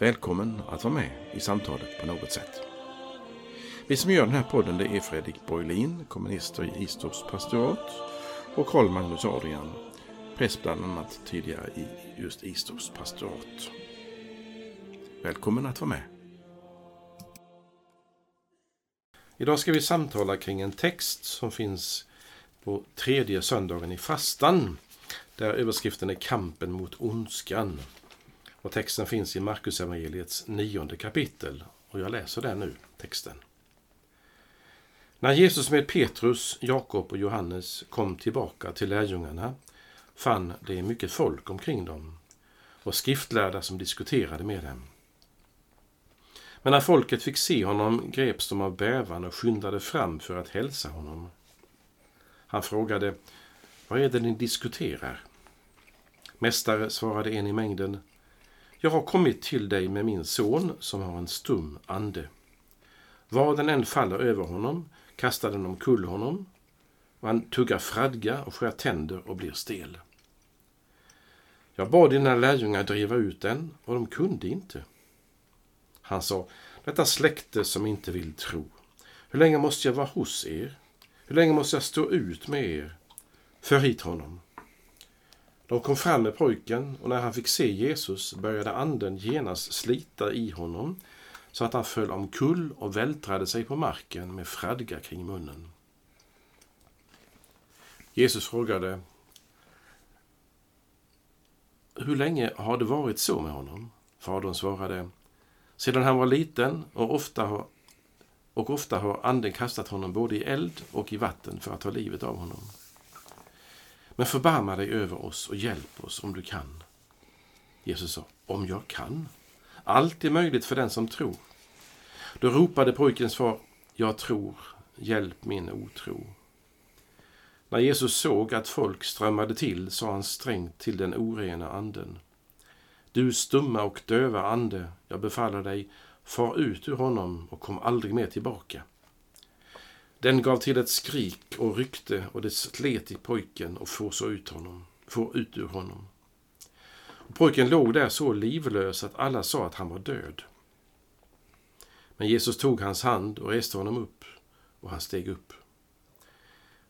Välkommen att vara med i samtalet på något sätt. Vi som gör den här podden det är Fredrik Borglin, kommunister i Istorps pastorat och Karl Magnus Adrian, präst bland annat tidigare i just Istorps pastorat. Välkommen att vara med. Idag ska vi samtala kring en text som finns på tredje söndagen i fastan, där överskriften är Kampen mot ondskan. Och texten finns i Markus evangeliets nionde kapitel och jag läser den nu, texten. När Jesus med Petrus, Jakob och Johannes kom tillbaka till lärjungarna fann det mycket folk omkring dem och skriftlärda som diskuterade med dem. Men när folket fick se honom greps de av bävan och skyndade fram för att hälsa honom. Han frågade, vad är det ni diskuterar? Mästare, svarade en i mängden, jag har kommit till dig med min son som har en stum ande. Var den än faller över honom kastar den omkull honom och han tuggar fradga och skär tänder och blir stel. Jag bad dina lärjungar driva ut den och de kunde inte. Han sa, detta släkte som inte vill tro. Hur länge måste jag vara hos er? Hur länge måste jag stå ut med er? För hit honom. De kom fram med pojken och när han fick se Jesus började anden genast slita i honom så att han föll omkull och vältrade sig på marken med fradga kring munnen. Jesus frågade Hur länge har det varit så med honom? Fadern svarade Sedan han var liten och ofta har, och ofta har anden kastat honom både i eld och i vatten för att ta livet av honom. Men förbarma dig över oss och hjälp oss om du kan. Jesus sa, om jag kan? Allt är möjligt för den som tror. Då ropade pojkens far, jag tror, hjälp min otro. När Jesus såg att folk strömmade till sa han strängt till den orena anden. Du stumma och döva ande, jag befaller dig, far ut ur honom och kom aldrig mer tillbaka. Den gav till ett skrik och ryckte och det slet i pojken och for så ut honom, for ut ur honom. Och pojken låg där så livlös att alla sa att han var död. Men Jesus tog hans hand och reste honom upp, och han steg upp.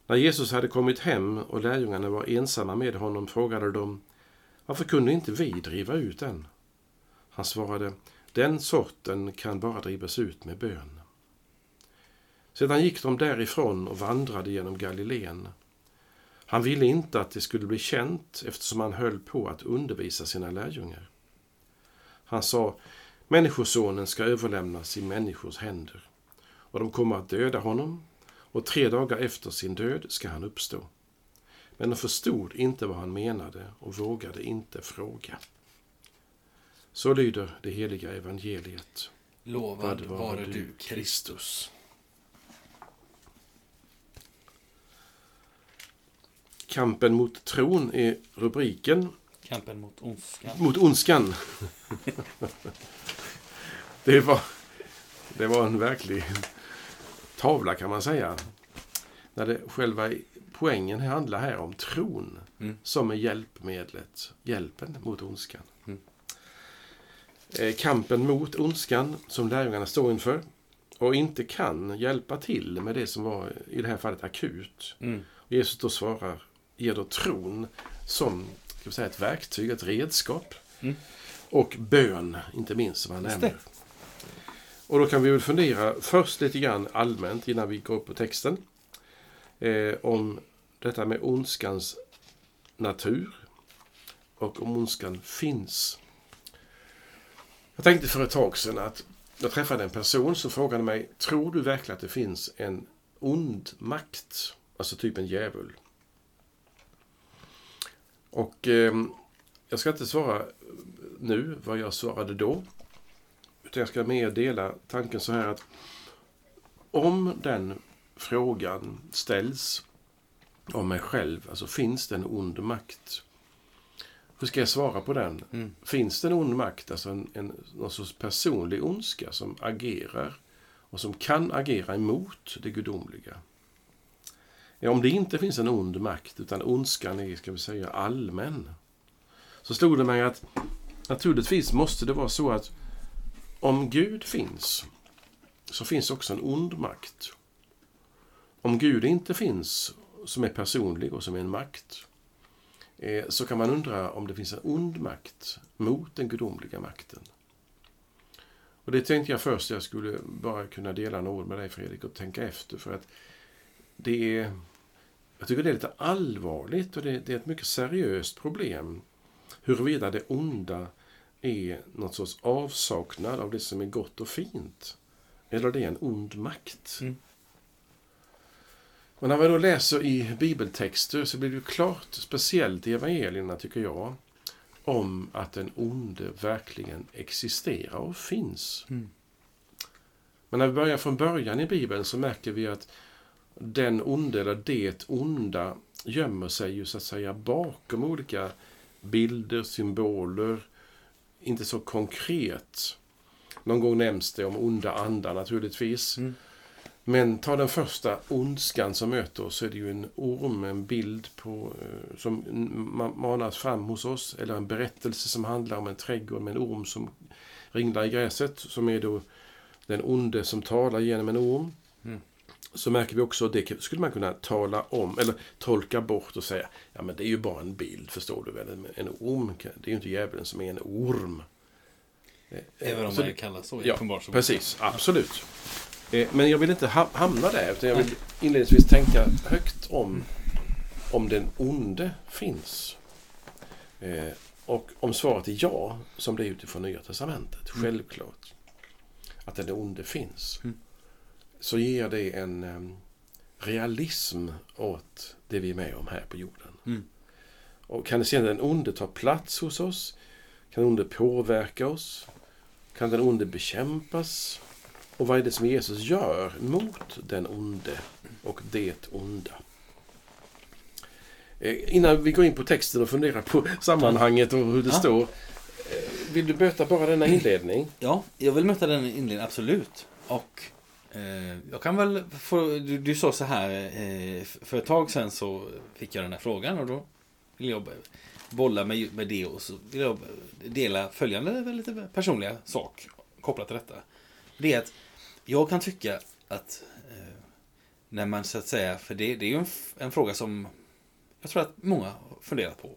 När Jesus hade kommit hem och lärjungarna var ensamma med honom frågade de varför kunde inte vi driva ut den? Han svarade, den sorten kan bara drivas ut med bön. Sedan gick de därifrån och vandrade genom Galileen. Han ville inte att det skulle bli känt eftersom han höll på att undervisa sina lärjungar. Han sa, Människosonen ska överlämnas i människors händer och de kommer att döda honom och tre dagar efter sin död ska han uppstå. Men de förstod inte vad han menade och vågade inte fråga. Så lyder det heliga evangeliet. Lovad vare du, Kristus. Kampen mot tron är rubriken. Kampen mot ondskan. Mot ondskan. det, var, det var en verklig tavla kan man säga. När det själva poängen handlar här om tron mm. som är hjälpmedlet, hjälpen mot ondskan. Mm. Eh, kampen mot ondskan som lärjungarna står inför och inte kan hjälpa till med det som var i det här fallet akut. Mm. Jesus då svarar ger då tron som ska säga, ett verktyg, ett redskap. Mm. Och bön, inte minst, som han nämner. Och då kan vi väl fundera först lite grann allmänt innan vi går upp på texten. Eh, om detta med ondskans natur och om ondskan finns. Jag tänkte för ett tag sedan att jag träffade en person som frågade mig, tror du verkligen att det finns en ond makt? Alltså typ en djävul. Och eh, jag ska inte svara nu vad jag svarade då. Utan jag ska mer dela tanken så här att om den frågan ställs om mig själv, alltså finns det en ond makt? Hur ska jag svara på den? Mm. Finns det en ond makt, alltså en, en, någon sorts personlig ondska som agerar och som kan agera emot det gudomliga? Ja, om det inte finns en ond makt, utan ondskan är, ska vi säga, allmän, så slog det mig att naturligtvis måste det vara så att om Gud finns, så finns också en ond makt. Om Gud inte finns, som är personlig och som är en makt, eh, så kan man undra om det finns en ond makt mot den gudomliga makten. Och det tänkte jag först jag skulle bara kunna dela några ord med dig Fredrik och tänka efter för att det är, jag tycker det är lite allvarligt och det, det är ett mycket seriöst problem huruvida det onda är något sorts avsaknad av det som är gott och fint. Eller det är en ond makt. Mm. Och när man då läser i bibeltexter så blir det ju klart, speciellt i evangelierna tycker jag, om att den onde verkligen existerar och finns. Mm. Men när vi börjar från början i Bibeln så märker vi att den onde, eller det onda, gömmer sig ju så att säga bakom olika bilder, symboler, inte så konkret. Någon gång nämns det om onda andar naturligtvis. Mm. Men ta den första ondskan som möter oss så är det ju en orm, en bild på, eh, som ma- manas fram hos oss. Eller en berättelse som handlar om en trädgård med en orm som ringlar i gräset. Som är då den onde som talar genom en orm. Mm. Så märker vi också, det skulle man kunna tala om, eller tolka bort och säga, ja men det är ju bara en bild, förstår du väl? En orm, det är ju inte djävulen som är en orm. Eh, Även om så man kallar så Ja, uppenbart. så- Precis, absolut. Eh, Men jag vill inte ha- hamna där, utan jag vill inledningsvis tänka högt om, om den onde finns. Eh, Och om svaret är ja, som det är utifrån Nya Testamentet, Mm. självklart, att den onde finns, Mm. Så ger det en realism åt det vi är med om här på jorden. Mm. Och kan sedan den onde ta plats hos oss? Kan den onde påverka oss? Kan den onde bekämpas? Och vad är det som Jesus gör mot den onde och det onda? Eh, Innan vi går in på texten och funderar på sammanhanget och hur det Ja. står. eh, Vill du möta bara denna inledning? Ja, jag vill möta den inledningen, absolut. Och Eh, jag kan väl få, du, du sa så här, eh, för ett tag sedan så fick jag den här frågan och då vill jag bolla med, med det och så vill jag dela följande lite personliga sak kopplat till detta. Det är att jag kan tycka att eh, när man så att säga, för det, det är ju en, en fråga som jag tror att många har funderat på.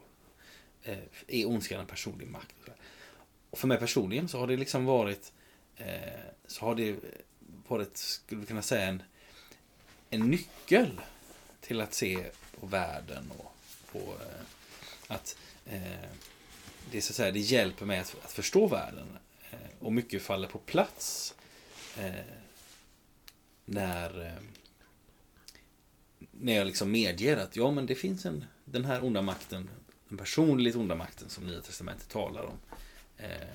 Är ondskan en personlig makt? Och för mig personligen så har det liksom varit så har det varit, skulle vi kunna säga, en, en nyckel till att se på världen och på eh, att eh, det, så att säga, det hjälper mig att, att förstå världen. Eh, och mycket faller på plats eh, när, eh, när jag liksom medger att ja, men det finns en, den här onda makten, den personligt onda makten som Nya Testamentet talar om eh,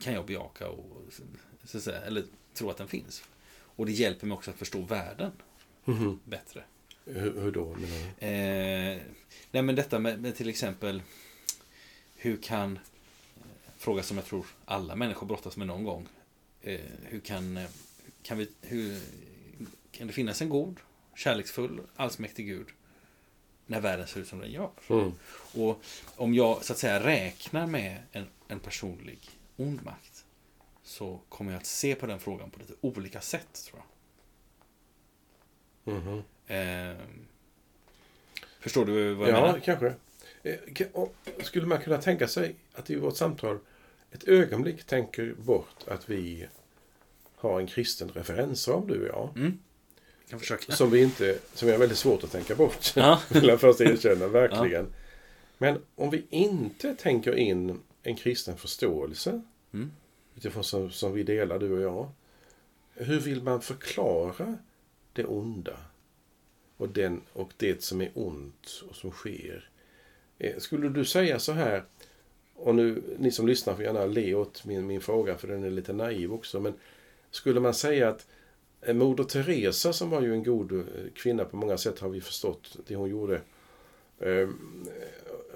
kan jag bejaka och så att säga, eller tro att den finns. Och det hjälper mig också att förstå världen Mhm. bättre. Hur, hur då menar du? Eh, nej men detta med, med till exempel hur kan, eh, fråga som jag tror alla människor brottas med någon gång. Eh, hur kan, eh, kan, vi, hur, kan det finnas en god, kärleksfull, allsmäktig Gud när världen ser ut som den gör? Mm. Och om jag så att säga räknar med en, en personlig ond makt så kommer jag att se på den frågan på lite olika sätt tror jag. Mhm. Eh, förstår du vad jag Ja, menar? kanske. Eh, Skulle man kunna tänka sig att i vårt samtal ett ögonblick tänker bort att vi har en kristen referensram, du och jag. Mm. Jag. Som vi inte, som är väldigt svårt att tänka bort. Ja. vill jag först erkänna, verkligen. Men om vi inte tänker in en kristen förståelse Mm. Utifrån som, som vi delar, du och jag. Hur vill man förklara det onda? Och, den, och det som är ont och som sker. Eh, Skulle du säga så här och nu, ni som lyssnar får gärna le åt min, min fråga för den är lite naiv också. Men skulle man säga att eh, Moder Teresa som var ju en god eh, kvinna på många sätt har vi förstått det hon gjorde.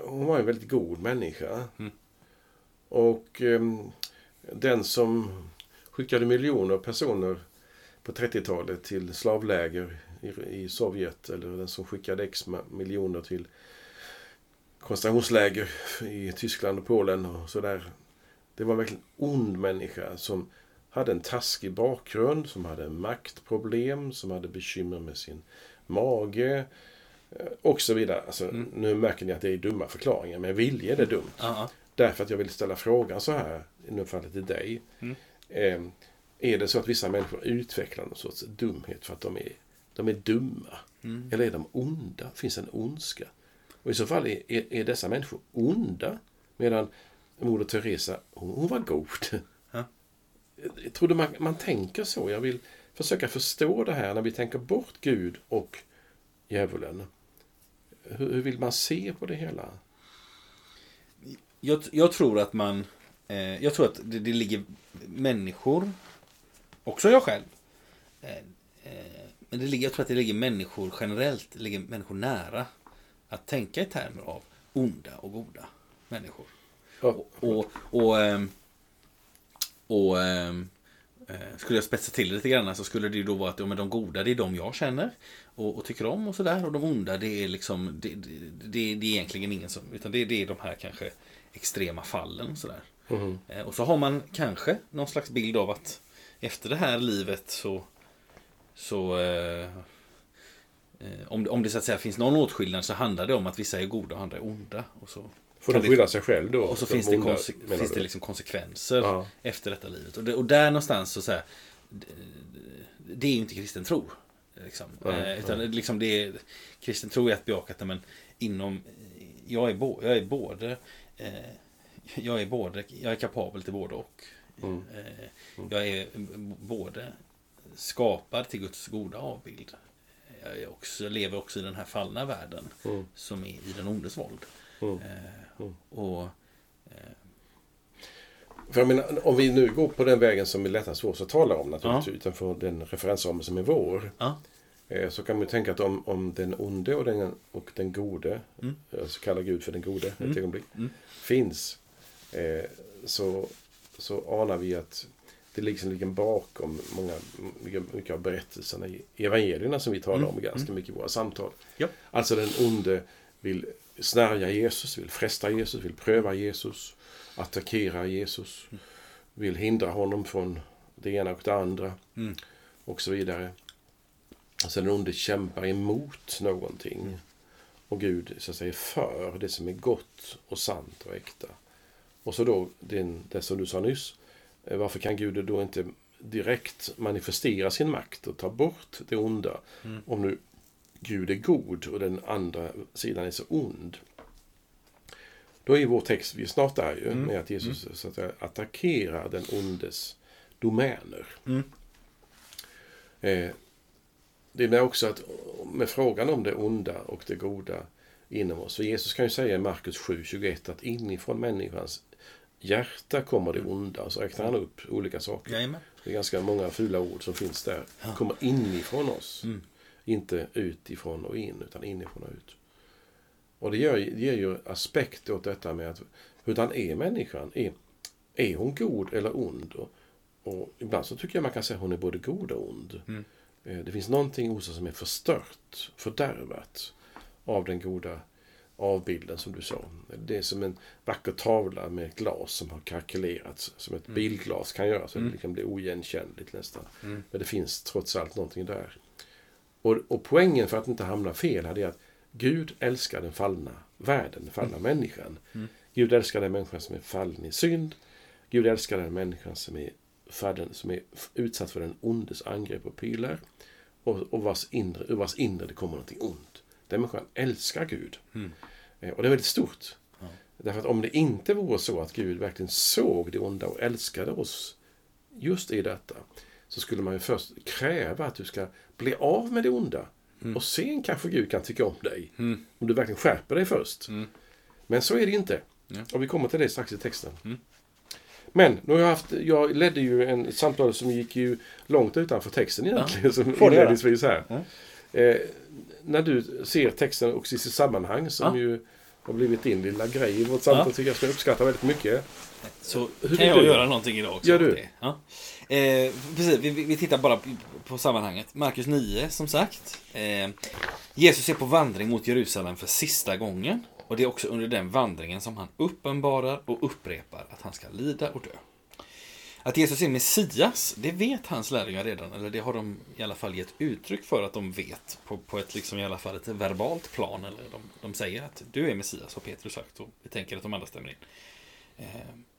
Hon var en väldigt god människa. Mm. Och eh, den som skickade miljoner personer på 30-talet till slavläger i, Sovjet eller den som skickade x miljoner till koncentrationsläger i Tyskland och Polen och sådär. Det var verkligen ond människa som hade en taskig bakgrund, som hade maktproblem, som hade bekymmer med sin mage eh, och så vidare. Alltså, Mm. Nu märker ni att det är dumma förklaringar, men vilje är det dumt. Ja, Därför att jag vill ställa frågan så här, det fallet till dig. Mm. Eh, är det så att vissa människor utvecklar någon sorts dumhet för att de är, de är dumma? Mm. Eller är de onda? Finns en ondska? Och i så fall är, är, är dessa människor onda. Medan Moder Teresa, hon, hon var god. Ja. Jag trodde man, man tänker så. Jag vill försöka förstå det här när vi tänker bort Gud och djävulen. Hur, hur vill man se på det hela? Jag, jag tror att man... Eh, jag tror att det, det ligger människor, också jag själv. Eh, eh, men det ligger, jag tror att det ligger människor generellt, det ligger människor nära. Att tänka i termer av onda och goda människor. Ja, Och, och, ehm, och ehm, eh, skulle jag spetsa till det lite grann så skulle det ju då vara att ja, men de goda det är de jag känner och, och tycker om och sådär. Och de onda det är liksom det, det, det, är egentligen ingen som, utan det, det är de här kanske extrema fallen sådär. Eh, Och så har man kanske någon slags bild av att efter det här livet så, så eh, eh, om, det, om det så att säga finns någon åtskillnad så handlar det om att vissa är goda och andra är onda. Och så, Får de det- skylla sig själv då? och så finns, det, onda, menar finns det liksom konsekvenser Ja. efter detta livet. Och, det, och där någonstans så, så här, det, det är ju inte kristen tro. Liksom. Nej, eh, utan liksom det är, kristen tro är att bejaka att men, inom, jag är, bo, jag är både eh, jag är både, jag är kapabel till både och. Mm. Eh, jag är både skapad till Guds goda avbild. Jag också, lever också i den här fallna världen Mm. som är i den ondes våld. Mm. Eh, Mm. och För jag menar, om vi nu går på den vägen som är lättast för oss att tala om naturligtvis, utanför den referensramen som är vår. Ja. eh, Så kan man ju tänka att om, om den onde och den, och den gode, Mm. alltså kalla Gud för den gode Mm. ett ögonblick, Mm. finns. Eh, så, så anar vi att det liksom ligger bakom många, mycket, av berättelserna i evangelierna som vi talar Mm. om ganska mycket i våra samtal. Ja. Alltså den onde vill snärja Jesus, vill fresta Jesus, vill pröva Jesus, attackera Jesus, vill hindra honom från det ena och det andra Mm. och så vidare. Alltså den onde kämpar emot någonting. Och Gud så att säga för det som är gott och sant och äkta. Och så då den, det som du sa nyss. eh, Varför kan Gud då inte direkt manifestera sin makt och ta bort det onda? Mm. Om nu Gud är god och den andra sidan är så ond. Då är vår text, vi är snart där ju, Mm. med att Jesus så att säga, attackerar den ondes domäner. Mm. Eh, det är också att med frågan om det onda och det goda inom oss. För Jesus kan ju säga i Markus 7.21 att inifrån människans hjärta kommer det onda. Och så räknar han upp olika saker. Jajamän. Det är ganska många fula ord som finns där. Ja. kommer inifrån oss. Mm. Inte utifrån och in, utan inifrån och ut. Och det det ger ju aspekt åt detta med att hurdan är människan? Är, är hon god eller ond? Och, och ibland så tycker jag man kan säga att hon är både god och ond. Mm. Eh, Det finns någonting hos oss som är förstört, fördärvat av den goda avbilden som du sa. Det är som en vacker tavla med ett glas som har kalkylerats, som ett Mm. bilglas kan göra, så Mm. det kan bli oigenkännligt nästan. Mm. Men det finns trots allt någonting där. Och, och poängen för att inte hamna fel här är att Gud älskar den fallna världen, den fallna människan. Mm. Gud älskar den människan som är fallen i synd. Gud älskar den människan som är, fallen, som är utsatt för den ondes angrepp och pilar. Och, och vars inre, ur vars inre det kommer någonting ont. Den människan älskar Gud. Mm. Eh, Och det är väldigt stort. Ja. Därför att om det inte vore så att Gud verkligen såg det onda och älskade oss just i detta, så skulle man ju först kräva att du ska bli av med det onda. Mm. Och sen kanske Gud kan tycka om dig. Mm. Om du verkligen skärper dig först. Mm. Men så är det inte. Ja. Och vi kommer till det strax i texten. Mm. Men, nu har jag, haft, jag ledde ju en, samtal som gick ju långt utanför texten egentligen. Som du göra. inledningsvis här. Ja. Eh, när du ser texten och i sitt sammanhang som Ja. ju har blivit din lilla grej i vårt samtal Ja. tycker jag som jag uppskattar väldigt mycket. Så Hur kan jag du? göra någonting idag också. Gör du? Ja. Eh, precis, vi, vi vi tittar bara på, på sammanhanget. Markus 9, som sagt. Eh, Jesus är på vandring mot Jerusalem för sista gången. Och det är också under den vandringen som han uppenbarar och upprepar att han ska lida och dö. Att Jesus är Messias, det vet hans lärjungar redan. Eller det har de i alla fall gett uttryck för att de vet. På, på ett liksom i alla fall ett verbalt plan. Eller de, de säger att du är Messias, har Petrus sagt. Och vi tänker att de andra stämmer in. Eh,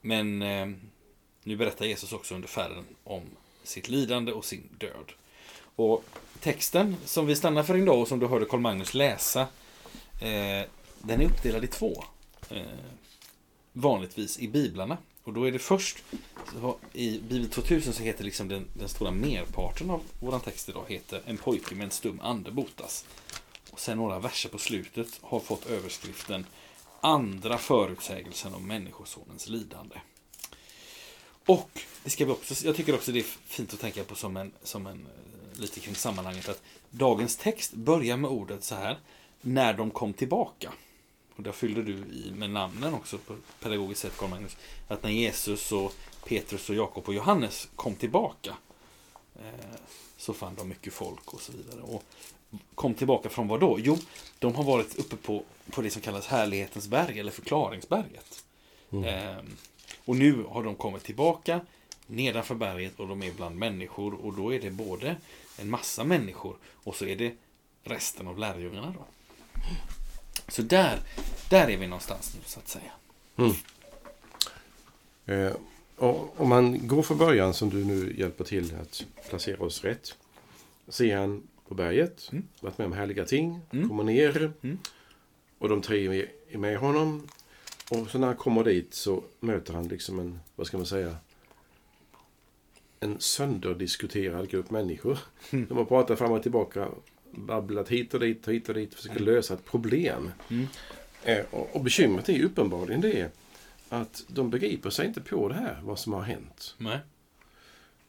Men eh, nu berättar Jesus också under färden om sitt lidande och sin död. Och texten som vi stannar för idag och som du hörde Karl Magnus läsa, eh, den är uppdelad i två. Eh, vanligtvis i biblarna. Och då är det först, så i Bibel 2000 så heter liksom den, den stora merparten av våran text idag heter En pojke med en stum ande botas. Och sen några verser på slutet har fått överskriften Andra förutsägelsen om Människosonens lidande. Och det ska vi också, jag tycker också det är fint att tänka på som en, som en eh, lite kring sammanhanget att dagens text börjar med ordet så här när de kom tillbaka. Och där fyllde du i med namnen också på pedagogiskt sätt, Carl Magnus. Att när Jesus och Petrus och Jakob och Johannes kom tillbaka eh, så fann de mycket folk och så vidare. Och kom tillbaka från vad då? Jo, de har varit uppe på, på det som kallas härlighetens berg eller förklaringsberget. Ehm, och nu har de kommit tillbaka nedanför berget och de är bland människor och då är det både en massa människor och så är det resten av lärjungarna då. Så där, där är vi någonstans nu så att säga. Eh, och om man går från början som du nu hjälper till att placera oss rätt. Ser han på berget, Mm. varit med om härliga ting, Mm. kommer ner Mm. och de tre är med, är med honom. Och så när han kommer dit så möter han liksom en, vad ska man säga, en sönderdiskuterad grupp människor. Mm. De har pratat fram och tillbaka, babblat hit och dit, hit och dit, försöker lösa ett problem. Mm. Eh, och, och bekymret är uppenbarligen det att de begriper sig inte på det här, vad som har hänt. Nej.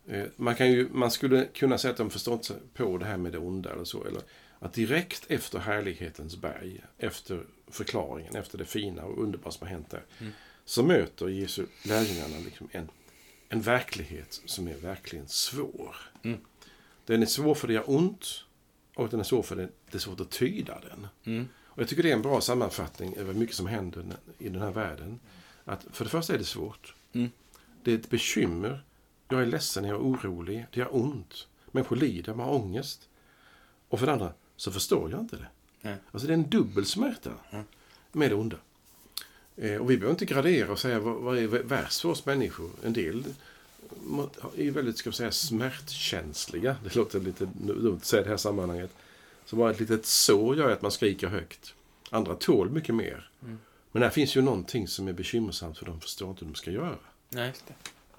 Eh, Man, kan ju, man skulle kunna säga att de förstått sig på det här med det onda eller så. Eller att direkt efter härlighetens berg, efter förklaringen, efter det fina och underbara som har hänt där, Mm. så möter Jesu lärjungarna liksom en, en verklighet som är verkligen svår. Mm. Den är svår för det gör ont och den är svår för det, det är svårt att tyda den. Mm. Och jag tycker det är en bra sammanfattning över mycket som händer i den här världen. Att för det första är det svårt. Mm. Det är ett bekymmer. Jag är ledsen, jag är orolig, det gör ont. Människor lider, man har ångest. Och för det andra så förstår jag inte det. Nej. Alltså det är en dubbel smärta Mm. med det onda. Eh, och vi behöver inte gradera och säga vad, vad är värst för oss människor. En del är väldigt, ska säga, smärtkänsliga. Det låter lite dumt att säga i det här sammanhanget. Så bara ett litet sår gör att man skriker högt. Andra tål mycket mer. Mm. Men här finns ju någonting som är bekymmersamt för de förstår inte hur de ska göra. Nej.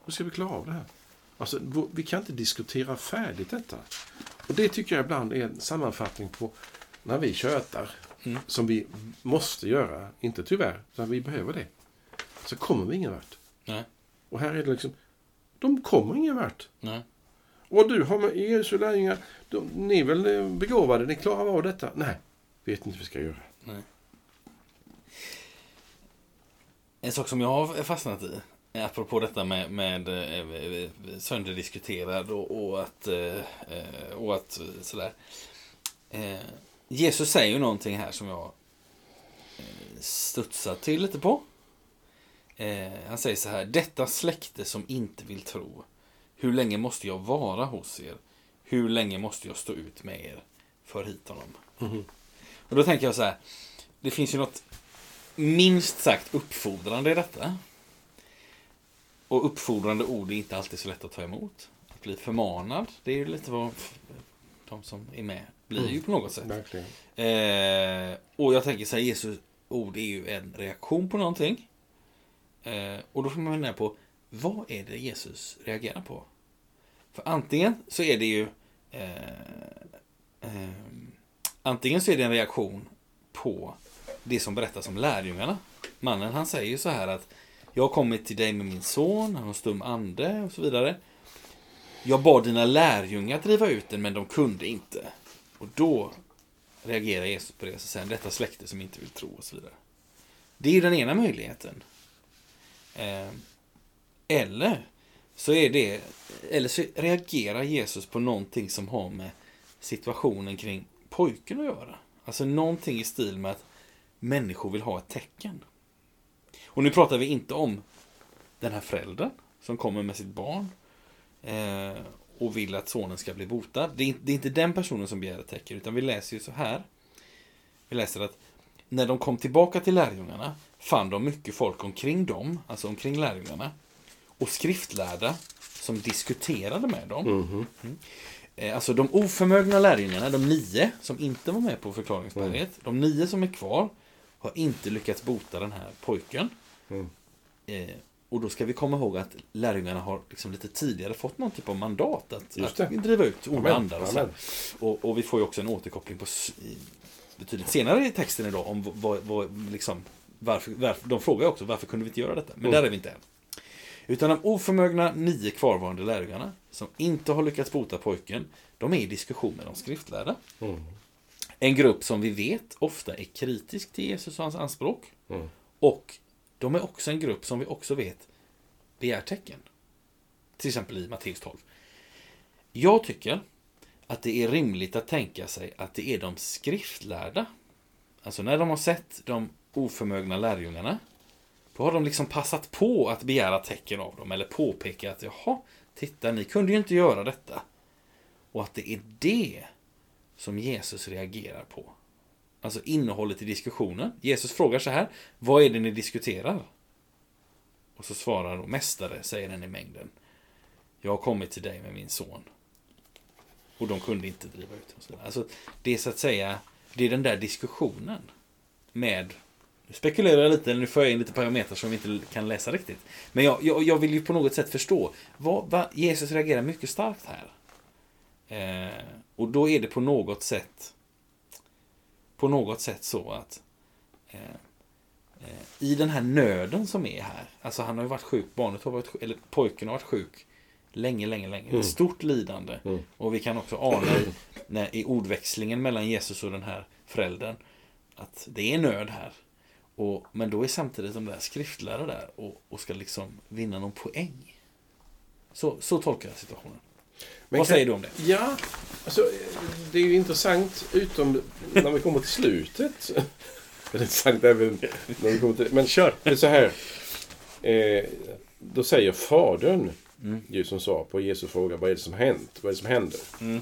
Hur ska vi klara av det här? Alltså, vi kan inte diskutera färdigt detta. Och det tycker jag ibland är en sammanfattning på när vi tjötar, Mm. som vi måste göra, inte tyvärr, utan vi behöver det, så kommer vi ingen vart. Nej. Och här är det liksom, de kommer ingen vart. Nej. Och du har med Jesu lärjungar, de, ni är väl eh, begåvade, ni klarar av detta? Nej, vet inte vad vi ska göra. Nej. En sak som jag har fastnat i, apropå detta med, med eh, sönderdiskuterad och, och att, eh, och att sådär. Jesus säger ju någonting här som jag studsar till lite på. Eh, han säger så här, detta släkte som inte vill tro. Hur länge måste jag vara hos er? Hur länge måste jag stå ut med er? För hit honom. Mhm. Och då tänker jag så här, det finns ju något minst sagt uppfordrande i detta. Och uppfordrande ord är inte alltid så lätt att ta emot. Att bli förmanad, det är ju lite vad de som är med blir ju på något sätt. Eh, och jag tänker så här, Jesu ord är ju en reaktion på någonting. Eh, och då får man fundera på, vad är det Jesus reagerar på? För antingen så är det ju eh, eh, Antingen så är det en reaktion på det som berättas om lärjungarna. mannen han säger ju så här att Jag har kommit till dig med min son, han har stum ande och så vidare. Jag bad dina lärjungar att driva ut den men de kunde inte. Och då reagerar Jesus på det och säger detta släkte som inte vill tro och så vidare. Det är ju den ena möjligheten. Eh, eller så är det, eller så reagerar Jesus på någonting som har med situationen kring pojken att göra. Alltså någonting i stil med att människor vill ha ett tecken. Och nu pratar vi inte om den här föräldern som kommer med sitt barn eh, och vill att sonen ska bli botad. Det är, det är inte den personen som begär ett tecken, utan vi läser ju så här. Vi läser att när de kom tillbaka till lärjungarna fann de mycket folk omkring dem, alltså omkring lärjungarna, och skriftlärda som diskuterade med dem. Mhm. Eh, Alltså de oförmögna lärjungarna, de nio som inte var med på förklaringsberget, de nio som är kvar, har inte lyckats bota den här pojken. Mm. Eh, och då ska vi komma ihåg att lärjungarna har liksom lite tidigare fått någon typ av mandat att, att driva ut onda andar. Och. Och, vi får ju också en återkoppling på betydligt senare i texten idag om vad, vad, liksom, varför, varför, de frågar också varför kunde vi inte göra detta? Men Mm. där är vi inte än. Utan de oförmögna nio kvarvarande lärjungarna som inte har lyckats bota pojken, de är i diskussion med de skriftlärda. Mm. En grupp som vi vet ofta är kritisk till Jesus och hans anspråk. Mm. Och de är också en grupp som vi också vet begär tecken. Till exempel i Matteus 12. Jag tycker att det är rimligt att tänka sig att det är de skriftlärda. Alltså när de har sett de oförmögna lärjungarna. Då har de liksom passat på att begära tecken av dem. Eller påpeka att jaha, titta ni kunde ju inte göra detta. Och att det är det som Jesus reagerar på. Alltså innehållet i diskussionen. Jesus frågar så här. Vad är det ni diskuterar? Och så svarar då mästare, säger den i mängden. Jag har kommit till dig med min son. Och de kunde inte driva ut honom. Alltså, det är så att säga, det är den där diskussionen med nu spekulerar jag lite, eller nu får jag in lite parametrar som vi inte kan läsa riktigt. Men jag, jag, jag vill ju på något sätt förstå. Vad, vad, Jesus reagerar mycket starkt här. Eh, och då är det på något sätt på något sätt så att eh, eh, i den här nöden som är här, alltså han har ju varit sjuk, barnet har varit sjuk, eller pojken har varit sjuk länge, länge, länge. Mm. Ett stort lidande. Mm. Och vi kan också ana i, när, i ordväxlingen mellan Jesus och den här föräldern att det är nöd här. Och, men då är samtidigt de där skriftlärare där och, och ska liksom vinna någon poäng. Så, så tolkar jag situationen. Men Vad kan- säger du om det? Ja, alltså, det är ju intressant utom när vi kommer till slutet. Det är intressant även när vi kommer till... Men Kör! det är så här. Eh, då säger fadern, Mm. ju som svar på Jesu fråga, vad är det som hänt? Vad är det som händer? Mm.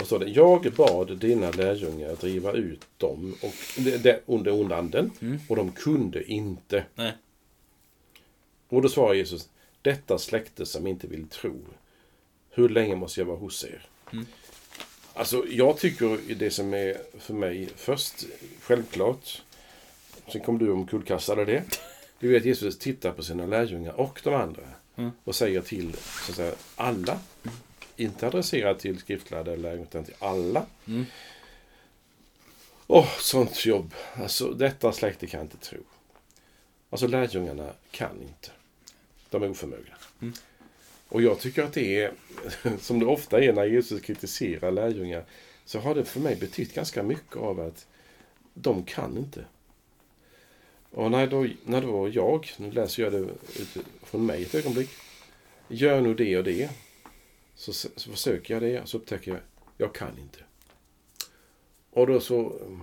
Och står det, jag bad dina lärjungar att driva ut dem och det, det, onda, onda anden Mm. och de kunde inte. Nej. Och då svarar Jesus, detta släkte som inte vill tro, hur länge måste jag vara hos er? Mm. Alltså, jag tycker det som är för mig först självklart, sen kom du omkullkastade det, det är att Jesus tittar på sina lärjungar och de andra Mm. och säger till så att säga, alla, inte adresserat till skriftlärda lärjungar, utan till alla. Mm. Åh, sånt jobb. Alltså, detta släkte kan inte tro. Alltså, lärjungarna kan inte. De är oförmögna. Mm. Och jag tycker att det är, som det ofta är när Jesus kritiserar lärjungar, så har det för mig betytt ganska mycket av att de kan inte. Och när då, när då jag, nu läser jag det från mig ett ögonblick, gör nu det och det, så, så försöker jag det och så upptäcker jag, jag kan inte. Och då så mm,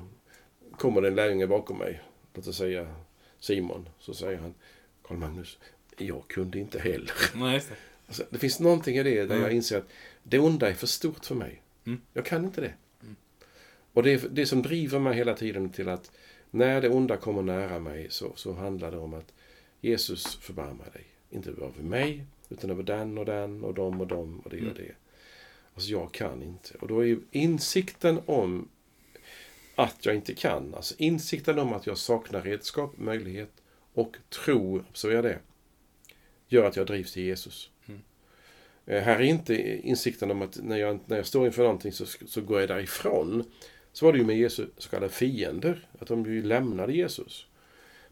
kommer det en lärjunge bakom mig, låt oss säga Simon, så säger han, Karl Magnus, jag kunde inte heller. Nej. Alltså, det finns någonting i det där Mm. jag inser att det onda är för stort för mig. Mm. Jag kan inte det. Och det är det som driver mig hela tiden till att när det onda kommer nära mig så, så handlar det om att Jesus förbarmar dig. Inte över mig, utan över den och den och dem och dem och det och Mm. det. Alltså jag kan inte. Och då är insikten om att jag inte kan, alltså insikten om att jag saknar redskap, möjlighet och tro, observera det, gör att jag drivs till Jesus. Mm. Eh, Här är inte insikten om att när jag, när jag står inför någonting så, så går jag därifrån. Så var det ju med Jesu så kallade fiender, att de ju lämnade Jesus.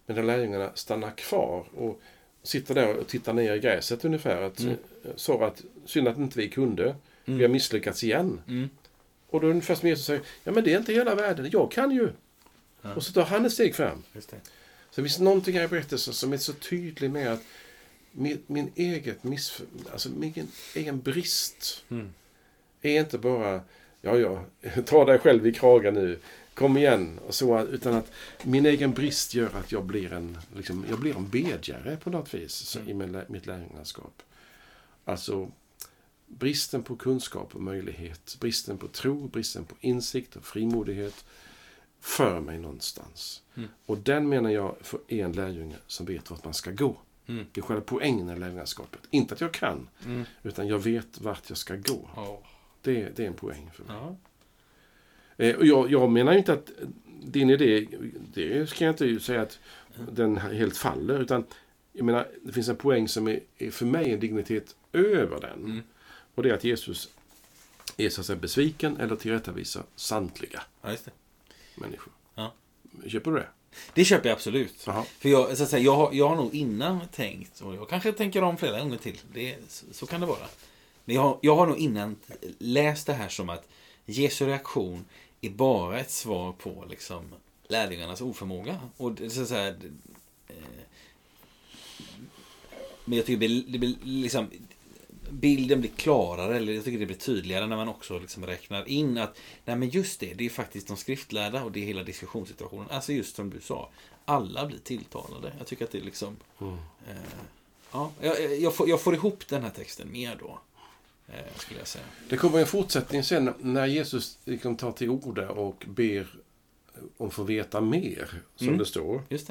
medan lärjungarna stannar kvar och sitter där och tittar ner i gräset ungefär. Att, Mm. Så att synd att inte vi kunde. Mm. Vi har misslyckats igen. Mm. Och då är det ungefär som Jesus säger, ja men det är inte hela världen, jag kan ju. Ja. Och så tar han ett steg fram. Just det. Så det finns någonting här i berättelsen som är så tydlig med att min, min eget miss, alltså min egen brist Mm. är inte bara, ja ja, ta dig själv i kragen nu, kom igen. Och så, utan att min egen brist gör att jag blir en, liksom, jag blir en bedjare på något vis så, i min, mitt lärjungaskap. Alltså bristen på kunskap och möjlighet, bristen på tro, bristen på insikt och frimodighet för mig någonstans. Mm. Och den menar jag för en lärjunge som vet vart man ska gå. Mm. Det är själva poängen i lärjungaskapet. Inte att jag kan, Mm. utan jag vet vart jag ska gå. Ja. Det, det är en poäng för mig. Ja. Eh, och jag, jag menar ju inte att din idé, det ska jag inte säga att den helt faller. Utan jag menar, det finns en poäng som är, är för mig en dignitet över den. Mm. Och det är att Jesus är så att säga besviken eller tillrättavisar samtliga ja, människor. Ja. Köper du det? Det köper jag absolut. Jaha. För jag, så att säga, jag, har, jag har nog innan tänkt, och jag kanske tänker om flera gånger till, det, så, så kan det vara. Men jag, har- jag har nog innan läst det här som att Jesu reaktion är bara ett svar på liksom, lärjungarnas oförmåga. Och det, så säga, det, eh, men jag tycker det blir, det blir liksom, bilden blir klarare, eller jag tycker det blir tydligare när man också liksom räknar in att nej men just det, det är faktiskt de skriftlärda och det är hela diskussionssituationen. Alltså just som du sa, alla blir tilltalade. Jag tycker att det är liksom... Mm. Eh, ja, jag, jag, får, jag får ihop den här texten mer då. Eh, skulle jag säga. Det kommer en fortsättning sen när Jesus liksom tar till orda och ber om att få veta mer, som Mm. det står. Just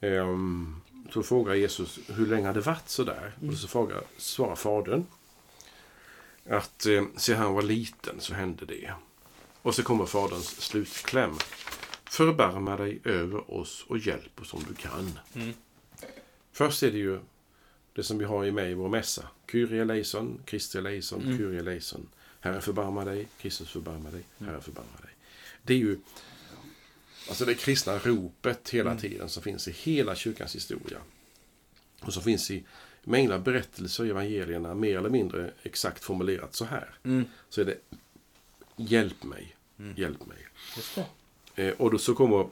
det. Ehm, så frågar Jesus hur länge det varit så där? Och så frågar, svarar fadern att eh, se han var liten så hände det. Och så kommer faderns slutkläm. Förbarma dig över oss och hjälp oss om du kan. Mm. Först är det ju det som vi har med i vår mässa. Kyrie eleison, Kristi eleison, Mm. Kyrie eleison. Herre förbarma dig, Kristus förbarma dig, Mm. Herre förbarma dig. Det är ju alltså det kristna ropet hela Mm. tiden som finns i hela kyrkans historia. Och som finns i mängder av berättelser i evangelierna, mer eller mindre exakt formulerat så här. Mm. Så är det Hjälp mig, Mm. hjälp mig. Eh, och då så kommer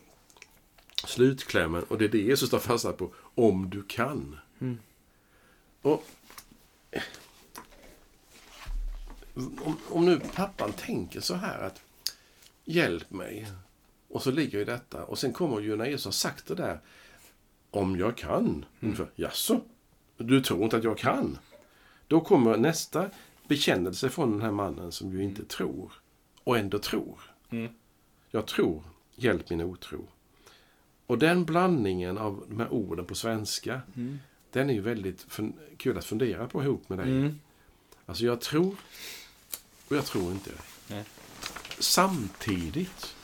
slutklämmen och det är det Jesus tar fasta på. Om du kan. Mm. Och om, om nu pappan tänker så här att hjälp mig. Och så ligger ju detta. Och sen kommer ju när Jesus har sagt det där. Om jag kan. Ungefär, Jaså? Du tror inte att jag kan? Då kommer nästa bekännelse från den här mannen som ju inte tror. Och ändå tror. Mm. Jag tror, hjälp min otro. Och den blandningen av de här orden på svenska, Mm. Den är ju väldigt kul att fundera på ihop med dig. Mm. Alltså jag tror och jag tror inte. Nej. Samtidigt.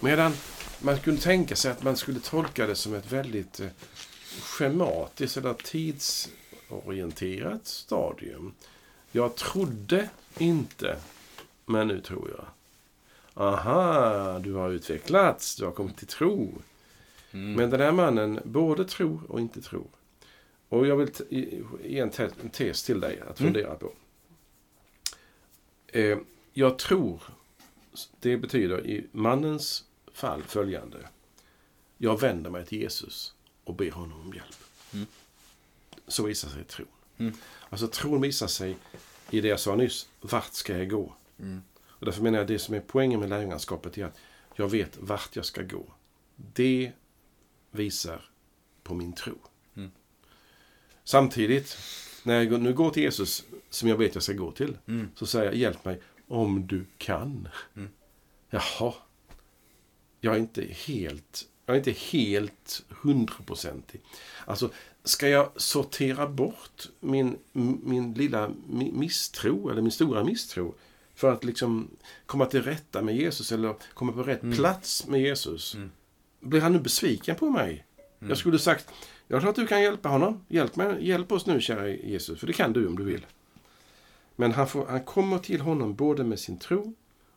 Medan man kunde tänka sig att man skulle tolka det som ett väldigt eh, schematiskt eller tidsorienterat stadium. Jag trodde inte, men nu tror jag. Aha, du har utvecklats, du har kommit till tro. Mm. Men den här mannen både tror och inte tror. Och jag vill ge en, te- en tes till dig att Mm. fundera på. Eh, jag tror, det betyder i mannens fall följande. Jag vänder mig till Jesus och ber honom om hjälp. Mm. Så visar sig tron. Mm. Alltså tron visar sig i det jag sa nyss. Vart ska jag gå? Mm. Och därför menar jag att det som är poängen med lärjungaskapet är att jag vet vart jag ska gå. Det visar på min tro. Mm. Samtidigt, när jag nu går till Jesus, som jag vet jag ska gå till, Mm. så säger jag hjälp mig om du kan. Mm. Jaha. Jag är inte helt, jag är inte helt hundraprocentig. Alltså, ska jag sortera bort min, min lilla mi- misstro, eller min stora misstro, för att liksom komma till rätta med Jesus eller komma på rätt Mm. plats med Jesus? Mm. Blir han nu besviken på mig? Mm. Jag skulle sagt, jag tror att du kan hjälpa honom. Hjälp, mig, hjälp oss nu, kära Jesus, för det kan du om du vill. Men han, får, han kommer till honom både med sin tro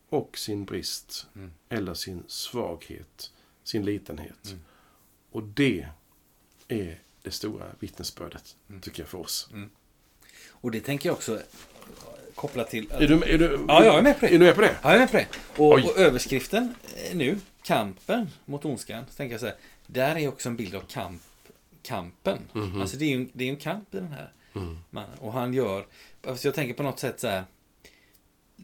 och sin brist. Mm. Eller sin svaghet, sin litenhet. Mm. Och det är det stora vittnesbördet, tycker jag, för oss. Och det tänker jag också koppla till... Är, du, är, du, Ja, jag är med på det. Är du med på det? Ja, jag är med på det. Och, och överskriften nu, kampen mot ondskan, så tänker jag så här, där är också en bild av kamp, kampen. Alltså det är ju det är en kamp i den här mannen. Och han gör, alltså jag tänker på något sätt så här,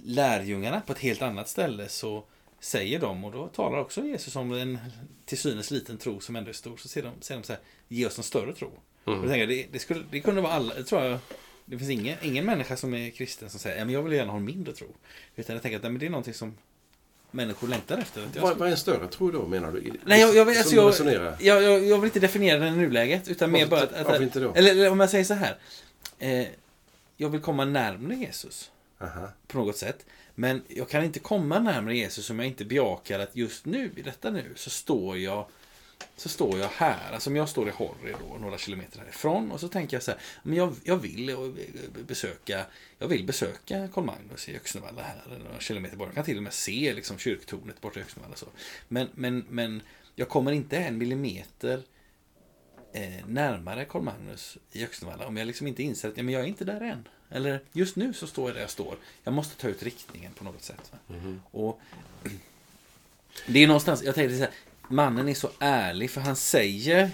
lärjungarna på ett helt annat ställe så säger de, och då talar också Jesus om en till synes liten tro som ändå är stor, så säger de, säger de så här, ge oss en större tro. Och då tänker jag, det, det, skulle, det kunde vara alla, det tror jag, det finns ingen, ingen människa som är kristen som säger, men jag vill gärna ha mindre tro. Utan jag tänker att nej, men det är någonting som människor längtar efter. Att Vad, vad är en större tro då, menar du? Nej, jag, jag, alltså, jag, jag, jag, jag vill inte definiera den i nuläget, utan mer Varför- bara att... att varför inte då? Eller, eller om jag säger så här. Eh, jag vill komma närmare Jesus Aha. på något sätt. Men jag kan inte komma närmare Jesus om jag inte bejakar att just nu, i detta nu, så står jag så står jag här, alltså om jag står i Horry då, några kilometer härifrån och så tänker jag så här, men jag, jag vill eh, besöka, jag vill besöka Karl Magnus i Öxnevalla här, några kilometer bort. Jag kan till och med se liksom kyrktornet borta i Öxnevalla så. Men, men, men jag kommer inte en millimeter eh, närmare Karl Magnus i Öxnevalla om jag liksom inte inser att ja, men jag är inte där än. Eller just nu så står jag där jag står. Jag måste ta ut riktningen på något sätt. Va? Och Det är någonstans, jag tänkte så här, mannen är så ärlig för han säger,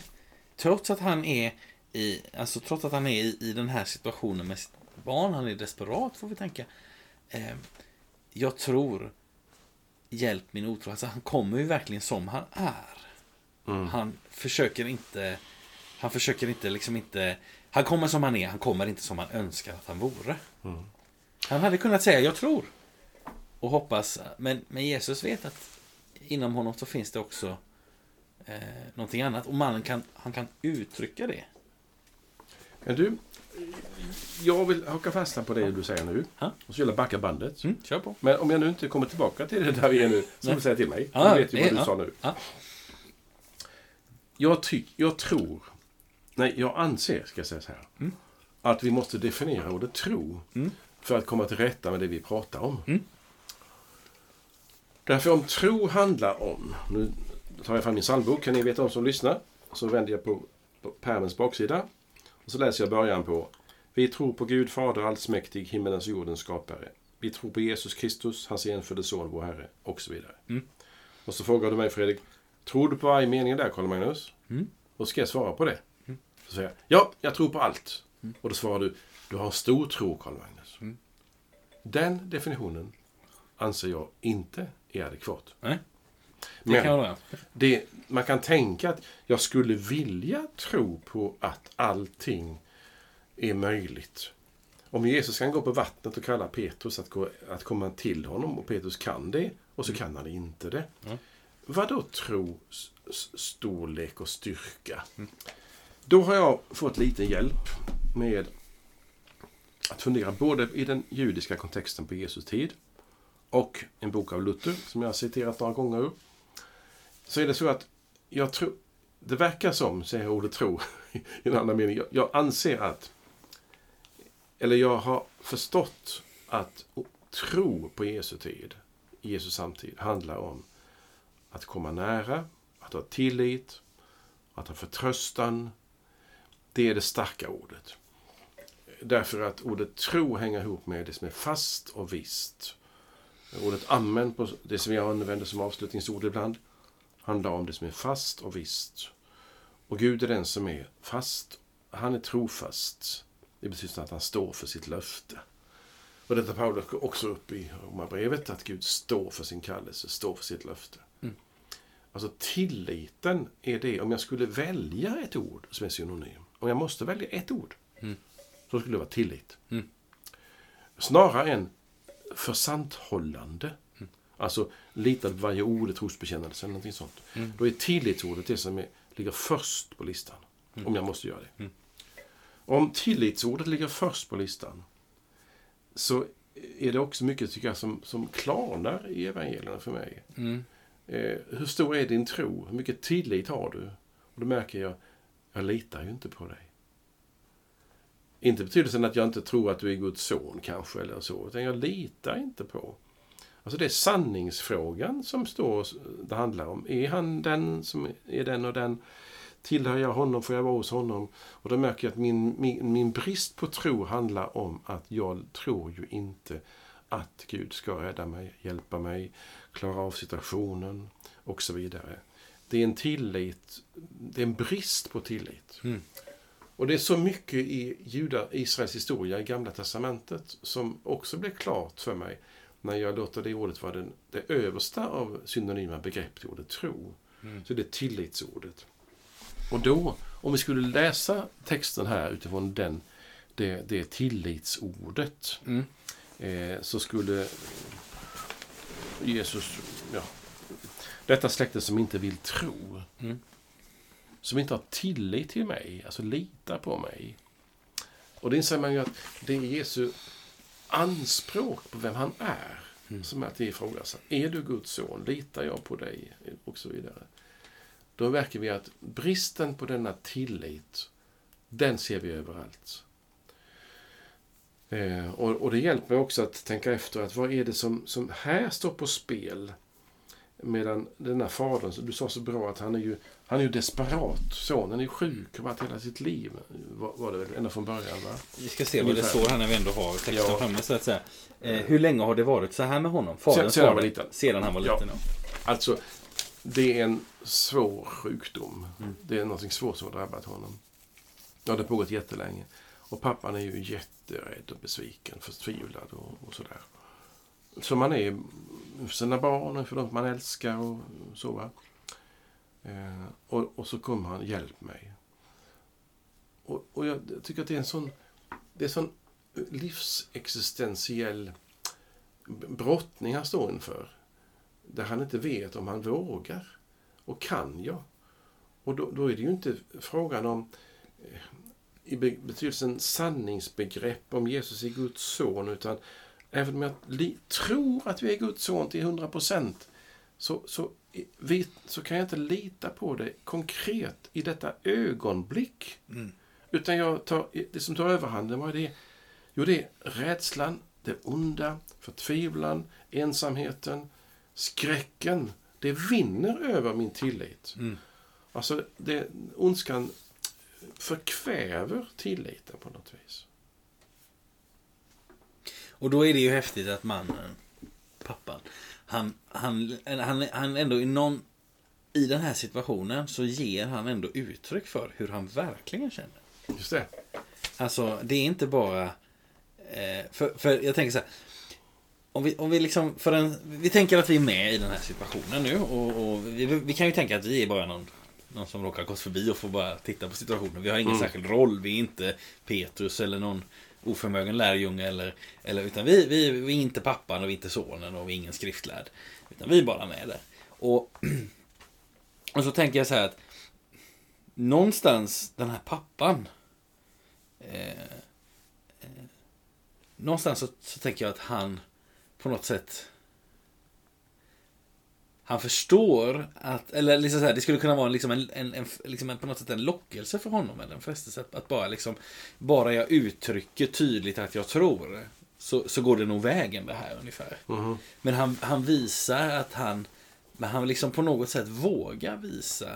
trots att han är i, alltså trots att han är i, i den här situationen med sitt barn, han är desperat får vi tänka. Eh, jag tror, hjälp min otro, alltså han kommer ju verkligen som han är. Mm. Han försöker inte, han försöker inte liksom inte, han kommer som han är, han kommer inte som han önskar att han vore. Mm. Han hade kunnat säga jag tror. Och hoppas, men, men Jesus vet att inom honom så finns det också eh, någonting annat. Och mannen kan, han kan uttrycka det. Men du, jag vill haka fast på det du säger nu. Ja. Och så vill jag backa bandet. Mm, kör på. Men om jag nu inte kommer tillbaka till det där vi är nu, så får du säga till mig. Ja, du vet ju vad du ja. sa nu. Ja. Jag, tyck, jag tror, nej jag anser, ska jag säga så här, Mm. att vi måste definiera ordet tro Mm. för att komma till rätta med det vi pratar om. Mm. Därför om tro handlar om, nu tar jag fram min psalmbok, kan ni veta om som lyssnar, så vänder jag på, på pärmens baksida och så läser jag början på Vi tror på Gud Fader allsmäktig, himmelens och jordens skapare. Vi tror på Jesus Kristus, hans enfödde son, vår Herre, och så vidare. Mm. Och så frågar du mig Fredrik, tror du på varje mening där, Karl Magnus? Mm. Och ska jag svara på det? Så säger jag, ja, jag tror på allt. Och då svarar du, du har en stor tro, Karl Magnus. Mm. Den definitionen anser jag inte är adekvat. Nej, det Men kan jag det, man kan tänka att jag skulle vilja tro på att allting är möjligt. Om Jesus kan gå på vattnet och kalla Petrus att, gå, att komma till honom och Petrus kan det och så kan han inte det. Ja. Vad då tro, storlek och styrka? Då har jag fått lite hjälp med att fundera både i den judiska kontexten på Jesus tid och en bok av Luther som jag har citerat några gånger ur. Så är det så att jag tror, det verkar som, säger jag ordet tro i en annan mening, jag, jag anser att, eller jag har förstått att tro på Jesu tid, Jesu samtid, handlar om att komma nära, att ha tillit, att ha förtröstan. Det är det starka ordet. Därför att ordet tro hänger ihop med det som är fast och visst. Ordet amen, på det som jag använder som avslutningsord ibland, handlar om det som är fast och visst. Och Gud är den som är fast. Han är trofast. Det betyder att han står för sitt löfte. Och detta Paulus går också upp i Romarbrevet, att Gud står för sin kallelse, står för sitt löfte. Mm. Alltså tilliten är det, om jag skulle välja ett ord som är synonym, om jag måste välja ett ord, Mm. så skulle det vara tillit. Mm. Snarare än försanthållande. Alltså lita på varje ord i trosbekännelsen eller någonting sånt. Mm. Då är tillitsordet det som är, ligger först på listan. Om jag måste göra det. Mm. Om tillitsordet ligger först på listan så är det också mycket tycker jag, som, som klarnar i evangelierna för mig. Mm. Eh, hur stor är din tro? Hur mycket tillit har du? Och då märker jag, jag litar ju inte på dig. Inte betydelsen att jag inte tror att du är Guds son kanske, eller så, utan jag litar inte på. Alltså det är sanningsfrågan som står, det handlar om. Är han den som är den och den? tillhör jag honom får jag vara hos honom. Och då märker jag att min, min, min brist på tro handlar om att jag tror ju inte att Gud ska rädda mig, hjälpa mig, klara av situationen och så vidare. Det är en tillit, det är en brist på tillit. Mm. Och det är så mycket i Juda, Israels historia i Gamla Testamentet som också blir klart för mig när jag låter det ordet vara den, det översta av synonyma begrepp till ordet tro. Mm. Så det är tillitsordet. Och då, om vi skulle läsa texten här utifrån den, det, det tillitsordet, Mm. eh, så skulle Jesus, ja, detta släkte som inte vill tro, Mm. Som inte har tillit till mig, alltså litar på mig. Och det inser man ju att det är Jesu anspråk på vem han är Mm. som är att ifrågasatt. Är du Guds son? Litar jag på dig? Och så vidare. Då märker vi att bristen på denna tillit, den ser vi överallt. Eh, och, och det hjälper också att tänka efter att vad är det som, som här står på spel? Medan denna fadern, du sa så bra att han är ju, han är ju desperat. Sonen är sjuk, har varit hela sitt liv. Var, var det väl ända från början va? Vi ska se vad det står här när vi ändå har texten Ja. framme så att säga. Eh, hur länge har det varit så här med honom? Fadern Sedan- han var liten. Sedan han var liten, ja. Alltså, det är en svår sjukdom. Mm. Det är något svårt som har drabbat honom. Ja, det har pågått jättelänge. Och pappan är ju jätterädd och besviken, förtvivlad och, och sådär. Som man är för sina barn och för de man älskar och så. Va? Eh, och, och så kommer han, hjälp mig. Och, och jag tycker att det är en sån, det är en sån livsexistentiell brottning han står inför. Där han inte vet om han vågar. Och kan jag? Och då, då är det ju inte frågan om eh, i betydelsen sanningsbegrepp om Jesus är Guds son, utan även om jag tror att vi är Guds son till 100 procent, så, så, så kan jag inte lita på det konkret i detta ögonblick. Mm. Utan jag tar, det som tar överhanden, vad är det? Jo, det är rädslan, det onda, förtvivlan, ensamheten, skräcken. Det vinner över min tillit. Mm. Alltså, det, ondskan förkväver tilliten på något vis. Och då är det ju häftigt att mannen, pappan, han, han, han, han ändå i någon... I den här situationen så ger han ändå uttryck för hur han verkligen känner. Just det. Alltså, det är inte bara... Eh, för, för jag tänker så här. Om vi, om vi liksom, för en, vi tänker att vi är med i den här situationen nu och, och vi, vi kan ju tänka att vi är bara någon, någon som råkar gått förbi och får bara titta på situationen. Vi har ingen Mm. särskild roll, vi är inte Petrus eller någon oförmögen lärjunge eller, eller utan vi, vi, vi är inte pappan och vi är inte sonen och vi är ingen skriftlärd. Utan vi är bara med där. Och, och så tänker jag så här att någonstans den här pappan eh, eh, någonstans så, så tänker jag att han på något sätt han förstår att, eller liksom så här, det skulle kunna vara liksom en, en, en, liksom en, på något sätt en lockelse för honom, eller en frestelse att, att bara liksom, bara jag uttrycker tydligt att jag tror, så, så går det nog vägen det här ungefär. Mhm. Men han, han visar att han, men han liksom på något sätt vågar visa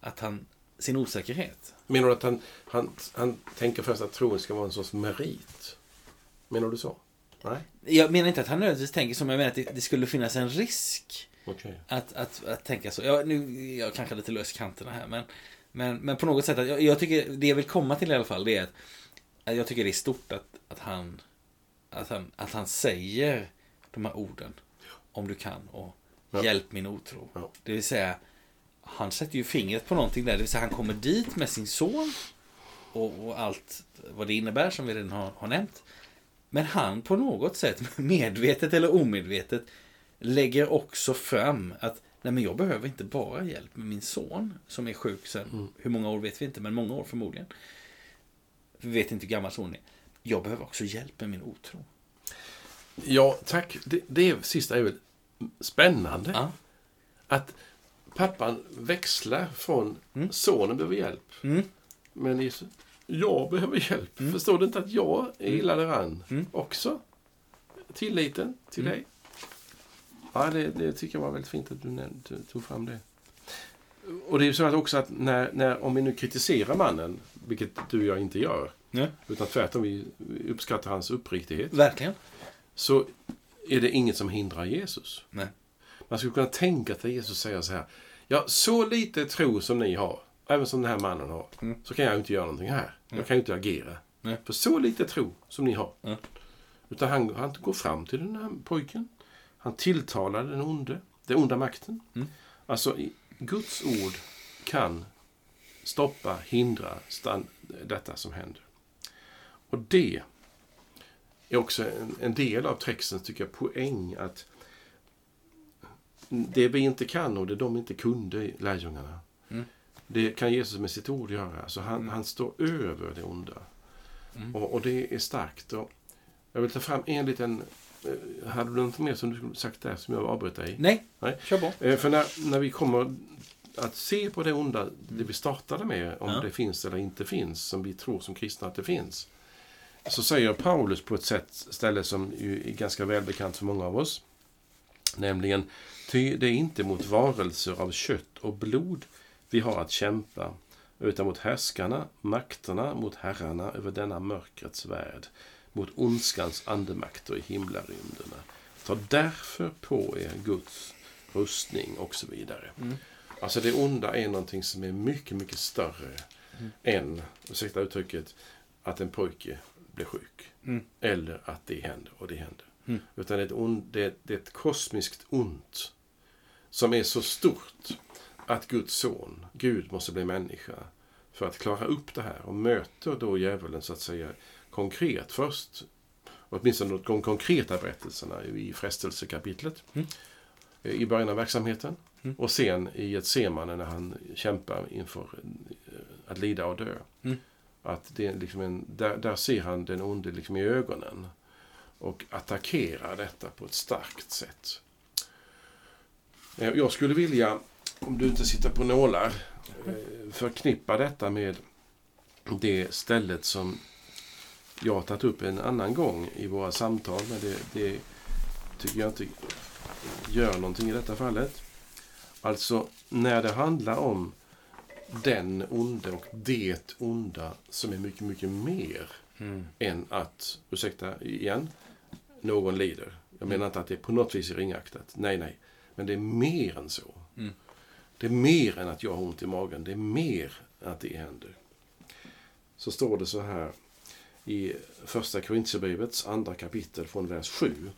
att han, sin osäkerhet. Menar du att han, han, han tänker först att tron ska vara en sorts merit? Menar du så? Nej? Jag menar inte att han nödvändigtvis tänker som, jag menar att det, det skulle finnas en risk Okej. Att, att, att tänka så. Jag, nu, jag kanske lite lös i kanterna här. Men, men, men på något sätt. Att jag, jag tycker det jag vill komma till i alla fall. Det är att, att jag tycker det är stort att, att, han, att, han, att han säger de här orden. Om du kan. Och Ja. hjälp min otro. Ja. Det vill säga. Han sätter ju fingret på någonting där. Det vill säga han kommer dit med sin son. Och, och allt vad det innebär som vi redan har, har nämnt. Men han på något sätt, medvetet eller omedvetet, lägger också fram att nej men jag behöver inte bara hjälp med min son som är sjuk sen, Mm. hur många år vet vi inte, men många år förmodligen. Vi vet inte hur gammal sonen är. Jag behöver också hjälp med min otro. Ja, tack. Det, det sista är väl spännande. Ja. Att pappan växlar från Mm. sonen behöver hjälp. Mm. Men Jesus, jag behöver hjälp. Mm. Förstår du inte att jag är illa däran Mm. också? Tilliten till Mm. dig. Ja, det, det tycker jag var väldigt fint att du, tog fram det. Och det är ju så att också att när, när, om vi nu kritiserar mannen, vilket du och jag inte gör, Ja. utan tvärtom vi uppskattar hans uppriktighet, Verkligen. så är det inget som hindrar Jesus. Nej. Man skulle kunna tänka sig Jesus säger så här. Ja, så lite tro som ni har, även som den här mannen har, Mm. så kan jag inte göra någonting här. Jag kan ju inte agera. Nej. För så lite tro som ni har. Ja. Utan han, han går fram till den här pojken. Han tilltalar den onde, den onda makten. Mm. Alltså, Guds ord kan stoppa, hindra stan, detta som händer. Och det är också en, en del av textens, tycker jag, poäng att det vi inte kan och det de inte kunde, lärjungarna, Mm. det kan Jesus med sitt ord göra. Så han, Mm. han står över det onda. Mm. Och, och det är starkt. Och jag vill ta fram en liten... Hade du något mer som du skulle sagt där som jag avbröt dig i? Nej, Nej. kör på. Eh, För när, när vi kommer att se på det onda, det vi startade med, om Ja. det finns eller inte finns, som vi tror som kristna att det finns. Så säger Paulus på ett sätt, ställe som är ganska välbekant för många av oss. Nämligen, ty det är inte mot varelser av kött och blod vi har att kämpa, utan mot härskarna, makterna, mot herrarna över denna mörkrets värld, mot ondskans andemakter i himlarymderna. Ta därför på er Guds rustning och så vidare. Mm. Alltså det onda är någonting som är mycket, mycket större Mm. än, ursäkta uttrycket, att en pojke blir sjuk. Mm. Eller att det händer och det händer. Mm. Utan det är, ond, det, det är ett kosmiskt ont som är så stort att Guds son, Gud, måste bli människa för att klara upp det här och möter då djävulen så att säga konkret först. Åtminstone de konkreta berättelserna i frestelsekapitlet. Mm. I början av verksamheten. Mm. Och sen i ett semane när han kämpar inför eh, att lida och dö. Mm. Att det är liksom en, där, där ser han den onde liksom i ögonen. Och attackerar detta på ett starkt sätt. Eh, Jag skulle vilja, om du inte sitter på nålar, eh, förknippa detta med det stället som jag har tagit upp en annan gång i våra samtal. Men det, det tycker jag inte gör någonting i detta fallet. Alltså, när det handlar om den onde och det onda som är mycket, mycket mer Mm. än att, ursäkta igen, någon lider. Jag menar inte att det på något vis är ringaktat. Nej, nej. Men det är mer än så. Mm. Det är mer än att jag har ont i magen. Det är mer än att det händer. Så står det så här i första Korintierbrevets andra kapitel från vers 7.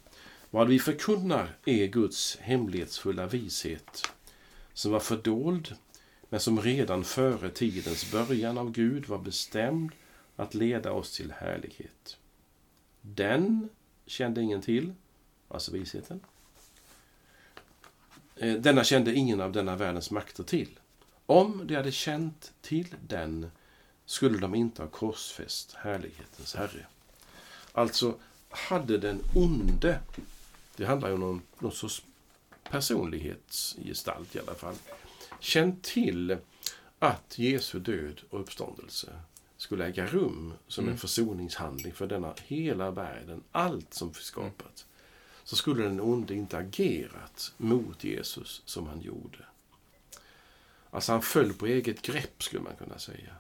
Vad vi förkunnar är Guds hemlighetsfulla vishet som var fördold men som redan före tidens början av Gud var bestämd att leda oss till härlighet. Den kände ingen till, alltså visheten. Eh, denna kände ingen av denna världens makter till. Om de hade känt till den skulle de inte ha korsfäst härlighetens Herre. Alltså, hade den onde, det handlar ju om någon, någon sorts personlighetsgestalt i alla fall, känt till att Jesu död och uppståndelse skulle äga rum som en Mm. försoningshandling för denna hela världen, allt som skapat, så skulle den onde inte agerat mot Jesus som han gjorde. Alltså han föll på eget grepp, skulle man kunna säga.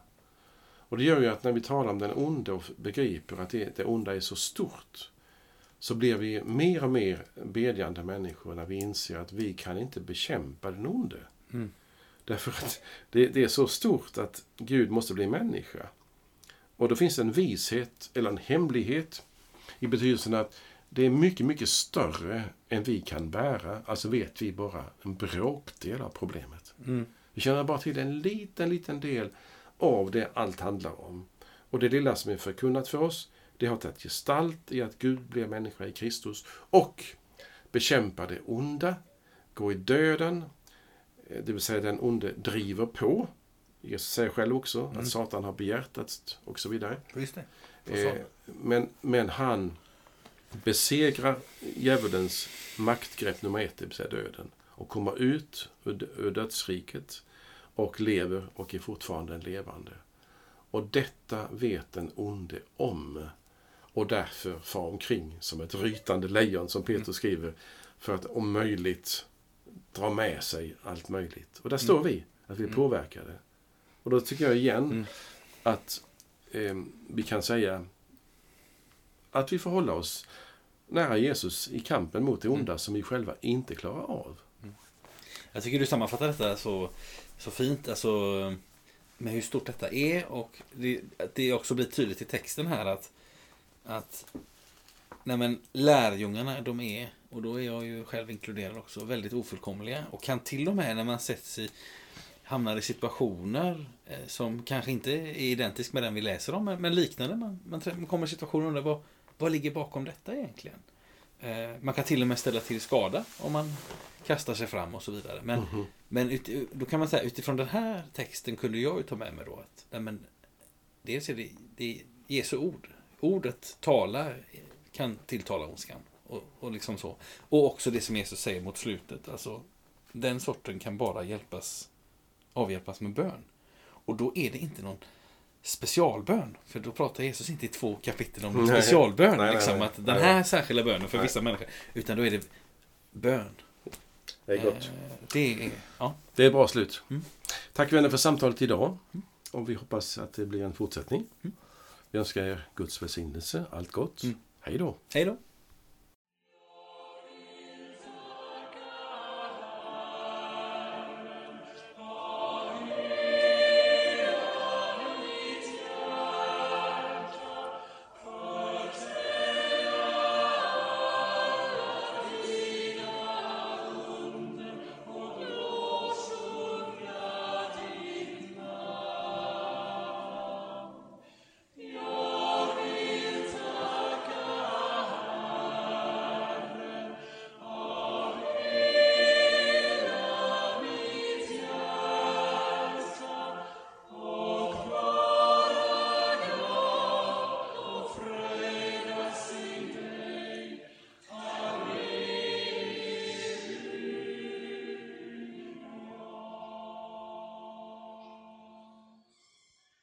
Och det gör ju att när vi talar om den onde och begriper att det, det onda är så stort, så blir vi mer och mer bedjande människor när vi inser att vi kan inte bekämpa den onde. Mm. Därför att det, det är så stort att Gud måste bli människa. Och då finns det en vishet, eller en hemlighet, i betydelsen att det är mycket, mycket större än vi kan bära. Alltså vet vi bara en bråkdel av problemet. Mm. Vi känner bara till en liten, liten del av det allt handlar om. Och det lilla som är förkunnat för oss, det har tagit gestalt i att Gud blir människa i Kristus och bekämpar det onda, går i döden, eh, det vill säga den onde driver på. Jesus säger själv också Mm. att Satan har begärtat och så vidare. Eh, men, men han besegrar djävulens maktgrepp nummer ett, det vill säga döden, och kommer ut ur dödsriket och lever och är fortfarande levande. Och detta vet den onde om och därför far omkring som ett rytande lejon, som Peter skriver, för att om möjligt dra med sig allt möjligt. Och där står vi, Att vi är Mm. påverkade. Och då tycker jag igen Mm. att eh, vi kan säga att vi får hålla oss nära Jesus i kampen mot det onda Mm. som vi själva inte klarar av. Jag tycker du sammanfattar detta så, så fint. Alltså, med hur stort detta är. Och det, att det också blir tydligt i texten här att, att nej men, lärjungarna de är, och då är jag ju själv inkluderad också, väldigt ofullkomliga. Och kan till och med när man sätts i, hamnar i situationer eh, som kanske inte är identisk med den vi läser om, men, liknande. Man, man, kommer i situationer och undrar vad, vad ligger bakom detta egentligen? Eh, man kan till och med ställa till skada om man kastar sig fram och så vidare. Men, Mhm. men ut, då kan man säga utifrån den här texten kunde jag ju ta med mig då att nej men, dels är det, det är Jesu ord. Ordet talar kan tilltala ondskan. Och, och liksom så. Och också det som Jesus säger mot slutet. Alltså, den sorten kan bara hjälpas, avhjälpas med bön. Och då är det inte någon specialbön. För då pratar Jesus inte i två kapitel om Nej. specialbön. Nej, liksom, nej. att den här särskilda bönen för vissa människor. Utan då är det bön. Det är gott. Eh, Det är, ja. Det är ett bra slut. Mm. Tack vänner för samtalet idag. Och vi hoppas att det blir en fortsättning. Mm. Vi önskar er Guds välsignelse, allt gott. Mm. Hej då! Hej då.